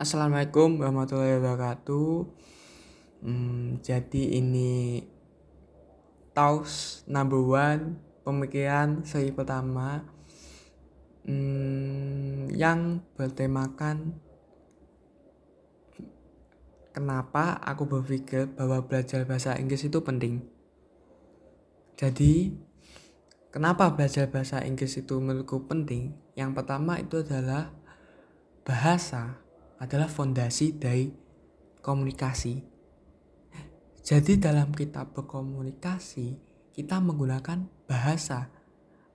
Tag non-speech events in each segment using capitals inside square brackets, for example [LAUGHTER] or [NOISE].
Assalamualaikum warahmatullahi wabarakatuh. Hmm, jadi ini Taus number one pemikiran seri pertama hmm, yang bertemakan kenapa aku berpikir bahwa belajar bahasa Inggris itu penting. Jadi kenapa belajar bahasa Inggris itu menurutku penting? Yang pertama itu adalah bahasa adalah fondasi dari komunikasi. Jadi dalam kita berkomunikasi, kita menggunakan bahasa.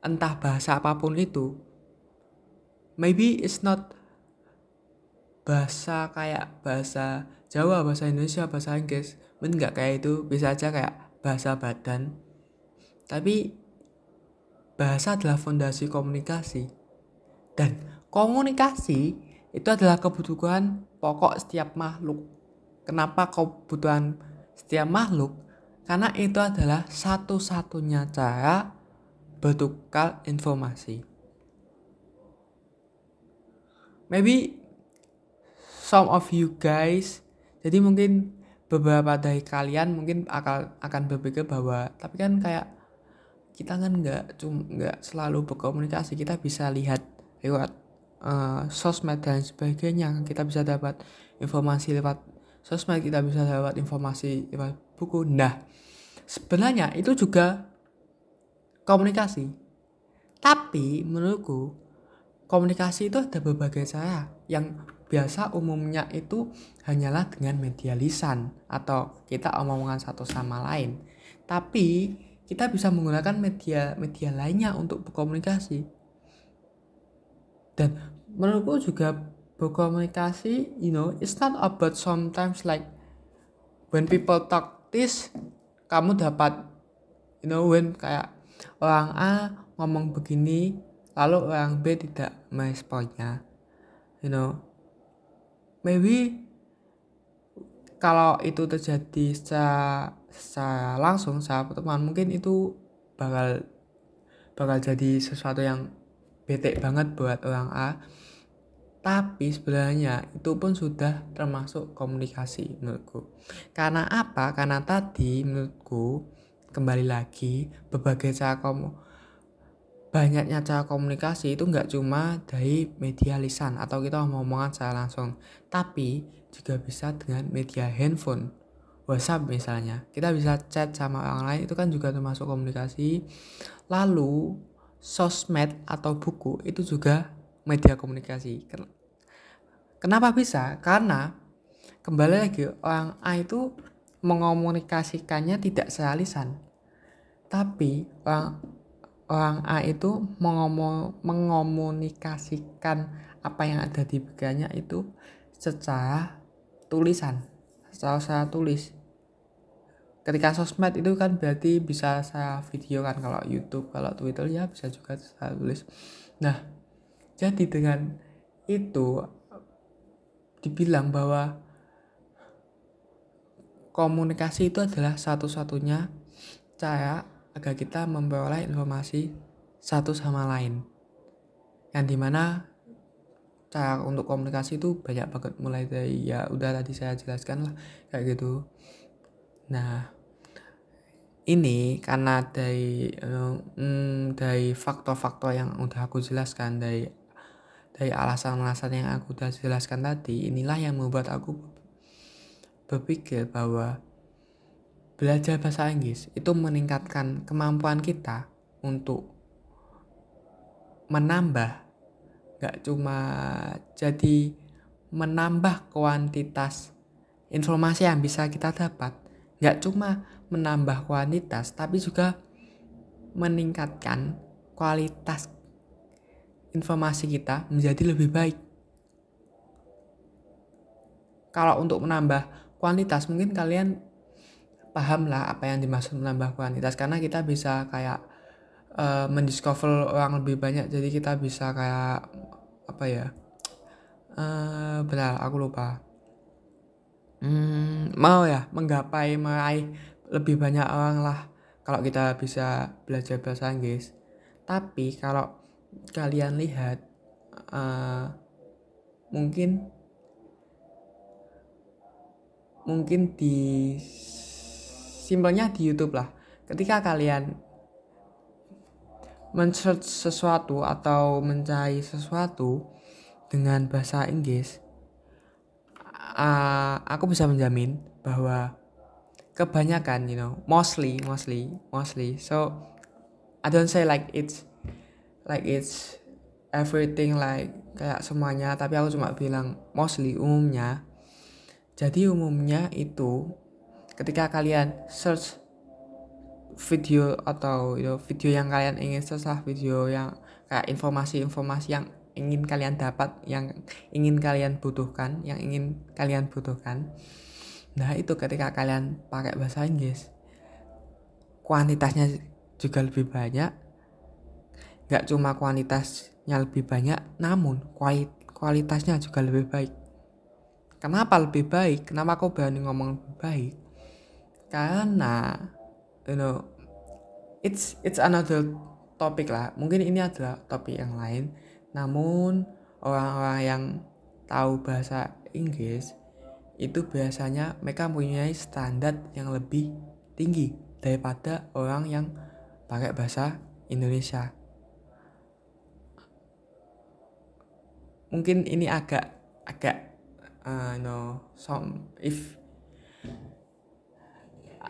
Entah bahasa apa pun itu. Maybe it's not bahasa kayak bahasa Jawa, bahasa Indonesia, bahasa Inggris. Mungkin nggak kayak itu, bisa aja kayak bahasa badan. Tapi bahasa adalah fondasi komunikasi. Dan komunikasi itu adalah kebutuhan pokok setiap makhluk. Kenapa kebutuhan setiap makhluk? Karena itu adalah satu-satunya cara bertukar informasi. Maybe some of you guys, jadi mungkin beberapa dari kalian mungkin akan akan berpikir bahwa tapi kan kayak kita kan nggak cuma nggak selalu berkomunikasi kita bisa lihat lewat uh, sosmed dan sebagainya kita bisa dapat informasi lewat sosmed kita bisa dapat informasi lewat buku. Nah sebenarnya itu juga komunikasi. Tapi menurutku komunikasi itu ada berbagai cara. Yang biasa umumnya itu hanyalah dengan media lisan atau kita omongan satu sama lain. Tapi kita bisa menggunakan media media lainnya untuk berkomunikasi. Dan menurutku juga berkomunikasi you know it's not about sometimes like when people talk this kamu dapat you know when kayak orang A ngomong begini lalu orang B tidak meresponnya you know. Maybe kalau itu terjadi secara, secara langsung secara pertemuan mungkin itu bakal bakal jadi sesuatu yang bete banget buat orang A tapi sebenarnya itu pun sudah termasuk komunikasi menurutku. Karena apa? Karena tadi menurutku kembali lagi berbagai cara komu banyaknya cara komunikasi itu nggak cuma dari media lisan atau kita ngomongan secara langsung tapi juga bisa dengan media handphone WhatsApp misalnya. Kita bisa chat sama orang lain itu kan juga termasuk komunikasi. Lalu sosmed atau buku itu juga media komunikasi. Kenapa bisa? Karena kembali lagi orang A itu mengomunikasikannya tidak secara lisan. Tapi orang orang A itu mengomu, mengomunikasikan apa yang ada di pikirannya itu secara tulisan, secara, secara tulis ketika sosmed itu kan berarti bisa saya video kan kalau YouTube kalau Twitter ya bisa juga saya tulis nah jadi dengan itu dibilang bahwa komunikasi itu adalah satu-satunya cara agar kita memperoleh informasi satu sama lain. Yang di mana cara untuk komunikasi itu banyak banget. Mulai dari ya udah tadi saya jelaskan lah kayak gitu. Nah ini karena dari um, dari faktor-faktor yang udah aku jelaskan dari dari alasan-alasan yang aku udah jelaskan tadi inilah yang membuat aku berpikir bahwa belajar bahasa Inggris itu meningkatkan kemampuan kita untuk menambah gak cuma jadi menambah kuantitas informasi yang bisa kita dapat gak cuma menambah kuantitas tapi juga meningkatkan kualitas informasi kita menjadi lebih baik. Kalau untuk menambah kuantitas mungkin kalian paham lah apa yang dimaksud menambah kuantitas karena kita bisa kayak uh, mendiscover orang lebih banyak jadi kita bisa kayak apa ya uh, benar aku lupa hmm, mau ya menggapai meraih lebih banyak orang lah kalau kita bisa belajar bahasa Inggris. Tapi kalau kalian lihat uh, mungkin mungkin di simpelnya di YouTube lah. Ketika kalian men-search sesuatu atau mencari sesuatu dengan bahasa Inggris uh, aku bisa menjamin bahwa kebanyakan you know mostly mostly mostly. So I don't say like it's like it's everything like kayak semuanya. Tapi aku cuma bilang mostly umumnya. Jadi umumnya itu ketika kalian search video atau you know, video yang kalian ingin search video yang kayak informasi-informasi yang ingin kalian dapat yang ingin kalian butuhkan yang ingin kalian butuhkan. Nah itu ketika kalian pakai bahasa Inggris kuantitasnya juga lebih banyak nggak cuma kuantitasnya lebih banyak namun kualitasnya juga lebih baik. Kenapa lebih baik? Kenapa aku berani ngomong lebih baik? Karena you know it's it's another topik lah. Mungkin ini adalah topik yang lain. Namun orang-orang yang tahu bahasa Inggris itu biasanya mereka mempunyai standar yang lebih tinggi daripada orang yang pakai bahasa Indonesia. Mungkin ini agak agak uh, no some if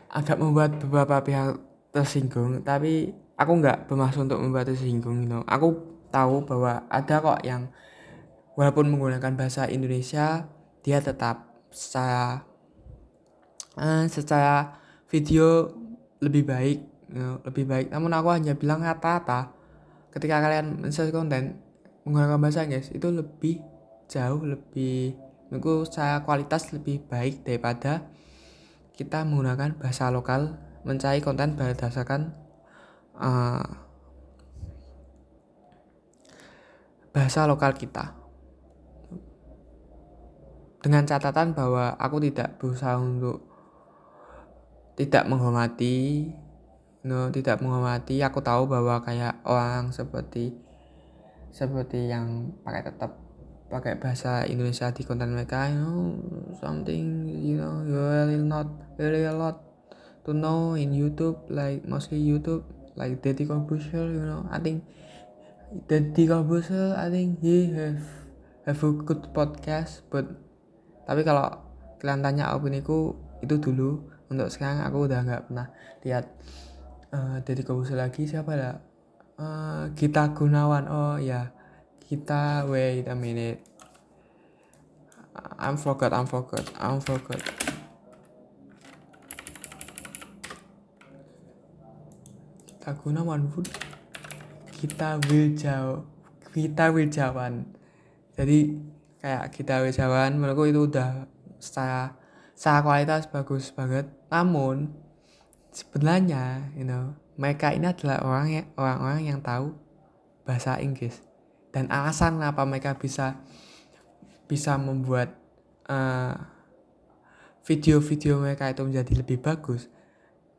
agak membuat beberapa pihak tersinggung, tapi aku nggak bermaksud untuk membuat tersinggung, you know. Aku tahu bahwa ada kok yang walaupun menggunakan bahasa Indonesia dia tetap secara uh, secara video lebih baik you know, lebih baik namun aku hanya bilang rata-rata ketika kalian men-search konten menggunakan bahasa Inggris itu lebih jauh lebih menurutku secara kualitas lebih baik daripada kita menggunakan bahasa lokal mencari konten berdasarkan uh, bahasa lokal kita. Dengan catatan bahwa aku tidak berusaha untuk tidak menghormati no tidak menghormati aku tahu bahwa kayak orang seperti seperti yang pakai tetap pakai bahasa Indonesia di konten mereka you know something you know you really not really a lot to know in YouTube like mostly YouTube like Deddy Corbuzier you know I think Deddy Corbuzier I think he have have a good podcast but tapi kalau kalian tanya opiniku itu dulu. Untuk sekarang aku udah nggak pernah lihat uh, Deddy Kobuser lagi. Siapa ya uh, Gita Gunawan. Oh ya. Kita wait a minute. I'm forgot I'm forgot I'm forgot. Gita Gunawan pun kita will jauh kita will jawan jadi kayak kita wisawan menurutku itu udah secara secara kualitas bagus banget. Namun sebenarnya you know mereka ini adalah orang yang orang-orang yang tahu bahasa Inggris. Dan alasan kenapa mereka bisa bisa membuat uh, video-video mereka itu menjadi lebih bagus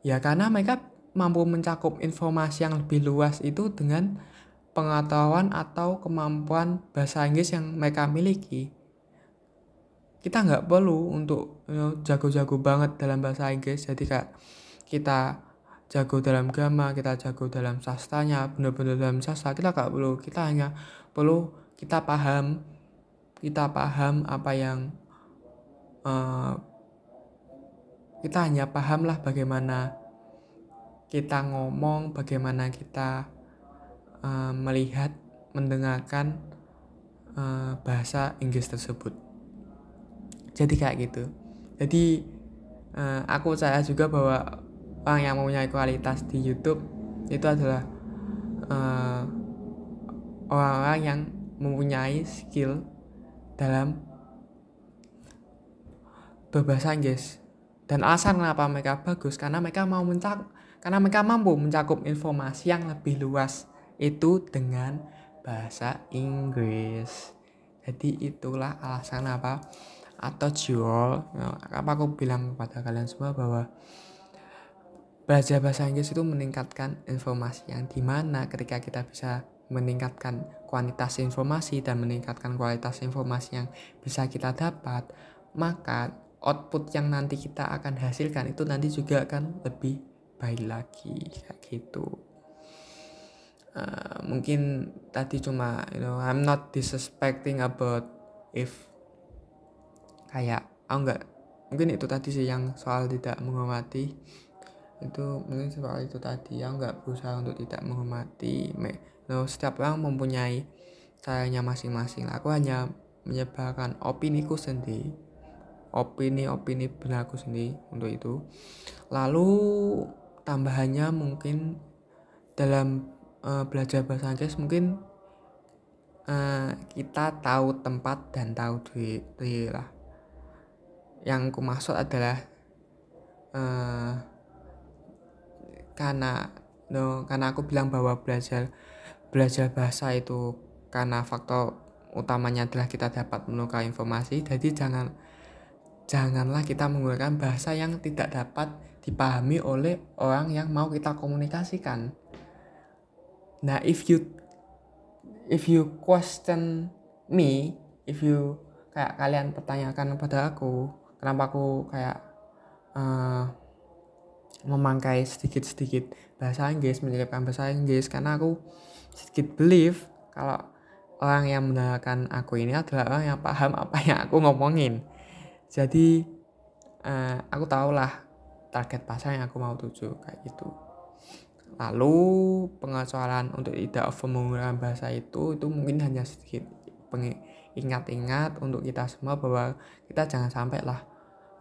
ya karena mereka mampu mencakup informasi yang lebih luas itu dengan pengetahuan atau kemampuan bahasa Inggris yang mereka miliki. Kita nggak perlu untuk jago-jago you know, banget dalam bahasa Inggris. Jadi kayak kita jago dalam gama kita jago dalam sastranya benar-benar dalam sastra kita nggak perlu kita hanya perlu kita paham kita paham apa yang uh, kita hanya paham lah bagaimana kita ngomong bagaimana kita uh, melihat mendengarkan uh, bahasa Inggris tersebut. Jadi kayak gitu. Jadi uh, aku percaya juga bahwa orang yang mempunyai kualitas di YouTube itu adalah orang-orang uh, yang mempunyai skill dalam berbahasa Inggris dan alasan kenapa mereka bagus karena mereka mau mencak karena mereka mampu mencakup informasi yang lebih luas itu dengan bahasa Inggris. Jadi itulah alasan apa atau jual apa aku bilang kepada kalian semua bahwa belajar bahasa Inggris itu meningkatkan informasi yang di mana ketika kita bisa meningkatkan kuantitas informasi dan meningkatkan kualitas informasi yang bisa kita dapat maka output yang nanti kita akan hasilkan itu nanti juga akan lebih baik lagi kayak gitu. Uh, mungkin tadi cuma you know I'm not disrespecting about if kayak oh enggak mungkin itu tadi sih yang soal tidak menghormati itu mungkin soal itu tadi yang enggak berusaha untuk tidak menghormati no, setiap orang mempunyai caranya masing-masing. Aku hanya menyebarkan opini ku sendiri opini-opini berlaku sendiri untuk itu. Lalu tambahannya mungkin dalam uh, belajar bahasa Inggris mungkin uh, kita tahu tempat dan tahu diri, lah. Yang aku maksud adalah uh, karena no karena aku bilang bahwa belajar belajar bahasa itu karena faktor utamanya adalah kita dapat menukar informasi. Jadi jangan janganlah kita menggunakan bahasa yang tidak dapat dipahami oleh orang yang mau kita komunikasikan. Nah if you if you question me if you kayak kalian pertanyakan kepada aku kenapa aku kayak uh, memangkai sedikit-sedikit bahasa Inggris menyelipkan bahasa Inggris. Karena aku sedikit believe kalau orang yang mendengarkan aku ini adalah orang yang paham apa yang aku ngomongin. Jadi uh, aku tahulah target pasar yang aku mau tuju kayak gitu. Lalu pengecualian untuk tidak over menggunakan bahasa itu itu mungkin hanya sedikit ingat-ingat untuk kita semua bahwa kita jangan sampai lah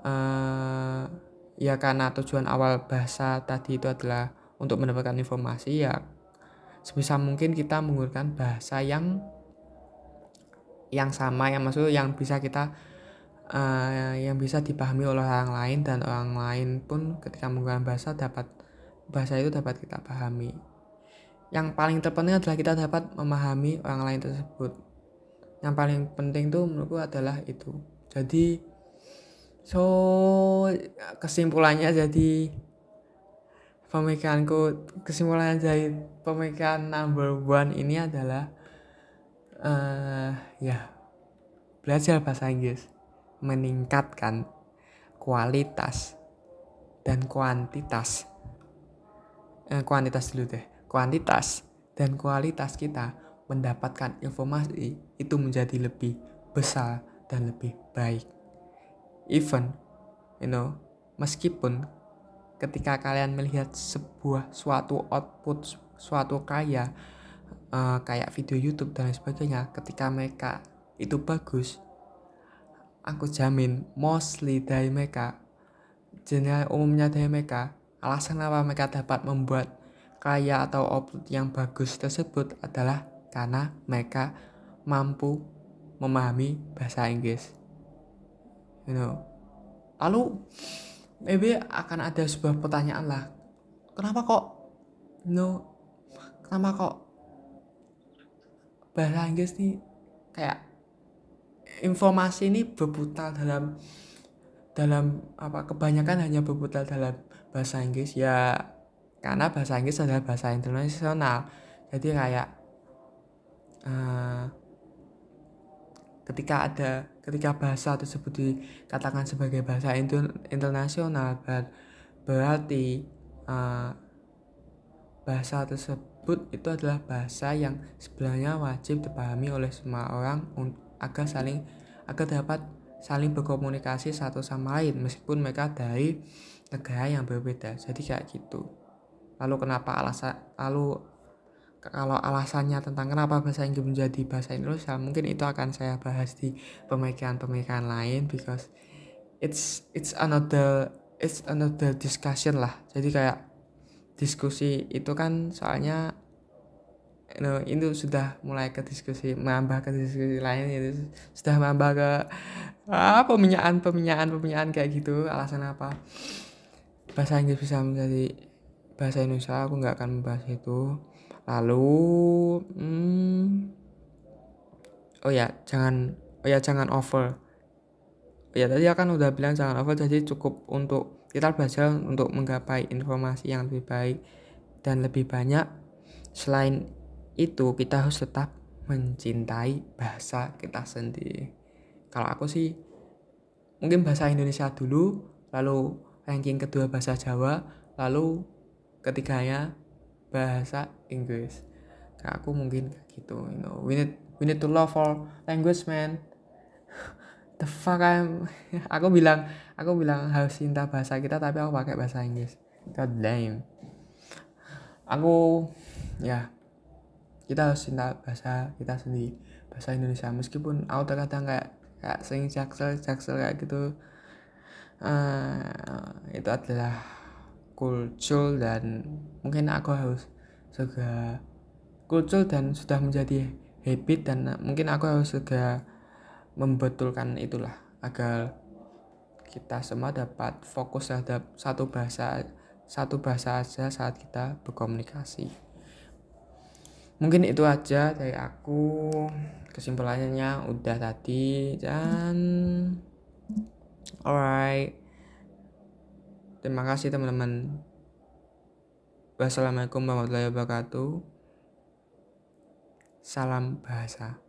uh, ya karena tujuan awal bahasa tadi itu adalah untuk mendapatkan informasi ya sebisa mungkin kita menggunakan bahasa yang yang sama yang maksud yang bisa kita uh, yang bisa dipahami oleh orang lain dan orang lain pun ketika menggunakan bahasa dapat bahasa itu dapat kita pahami. Yang paling terpenting adalah kita dapat memahami orang lain tersebut. Yang paling penting tuh menurutku adalah itu. Jadi so kesimpulannya jadi pemikiranku kesimpulannya dari pemikiran number one ini adalah uh, ya belajar bahasa Inggris meningkatkan kualitas dan kuantitas. Eh, kuantitas dulu deh. Kuantitas dan kualitas kita mendapatkan informasi itu menjadi lebih besar dan lebih baik even you know meskipun ketika kalian melihat sebuah suatu output suatu karya uh, kayak video YouTube dan sebagainya ketika mereka itu bagus aku jamin mostly dari mereka general umumnya dari mereka alasan apa mereka dapat membuat karya atau output yang bagus tersebut adalah karena mereka mampu memahami bahasa Inggris you know. Lalu maybe akan ada sebuah pertanyaan lah. Kenapa kok you know kenapa kok bahasa Inggris nih kayak informasi ini berputar dalam dalam apa kebanyakan hanya berputar dalam bahasa Inggris? Ya karena bahasa Inggris adalah bahasa internasional. Jadi kayak uh, ketika ada ketika bahasa tersebut dikatakan sebagai bahasa internasional berarti uh, bahasa tersebut itu adalah bahasa yang sebenarnya wajib dipahami oleh semua orang agar saling agar dapat saling berkomunikasi satu sama lain meskipun mereka dari negara yang berbeda. Jadi kayak gitu. Lalu kenapa alasan lalu kalau alasannya tentang kenapa bahasa Inggris menjadi bahasa Indonesia mungkin itu akan saya bahas di pemikiran-pemikiran lain because it's it's another it's another discussion lah. Jadi kayak diskusi itu kan soalnya you know, itu sudah mulai ke diskusi menambah ke diskusi lain itu sudah menambah ke ah, peminyahan peminyahan peminyahan kayak gitu. Alasan apa bahasa Inggris bisa menjadi bahasa Indonesia aku nggak akan membahas itu lalu hmm, oh ya jangan oh ya jangan over. Oh ya tadi akan udah bilang jangan over jadi cukup untuk kita belajar untuk menggapai informasi yang lebih baik dan lebih banyak. Selain itu kita harus tetap mencintai bahasa kita sendiri. Kalau aku sih mungkin bahasa Indonesia dulu lalu ranking kedua bahasa Jawa lalu ketiganya bahasa Inggris. Kayak aku mungkin kayak gitu you know. We need we need to love for language man. [LAUGHS] The fuck I'm [LAUGHS] aku bilang aku bilang harus cinta bahasa kita tapi aku pakai bahasa Inggris. God damn. Aku ya kita harus cinta bahasa kita sendiri bahasa Indonesia. Meskipun aku terkadang kayak kayak sering jaksel jaksel kayak gitu. Uh, itu adalah kultur dan mungkin aku harus juga kultur dan sudah menjadi habit dan mungkin aku harus juga membetulkan itulah agar kita semua dapat fokus terhadap satu bahasa satu bahasa aja saat kita berkomunikasi. Mungkin itu aja dari aku. Kesimpulannya udah tadi dan alright terima kasih teman-teman. Wassalamualaikum warahmatullahi wabarakatuh. Salam bahasa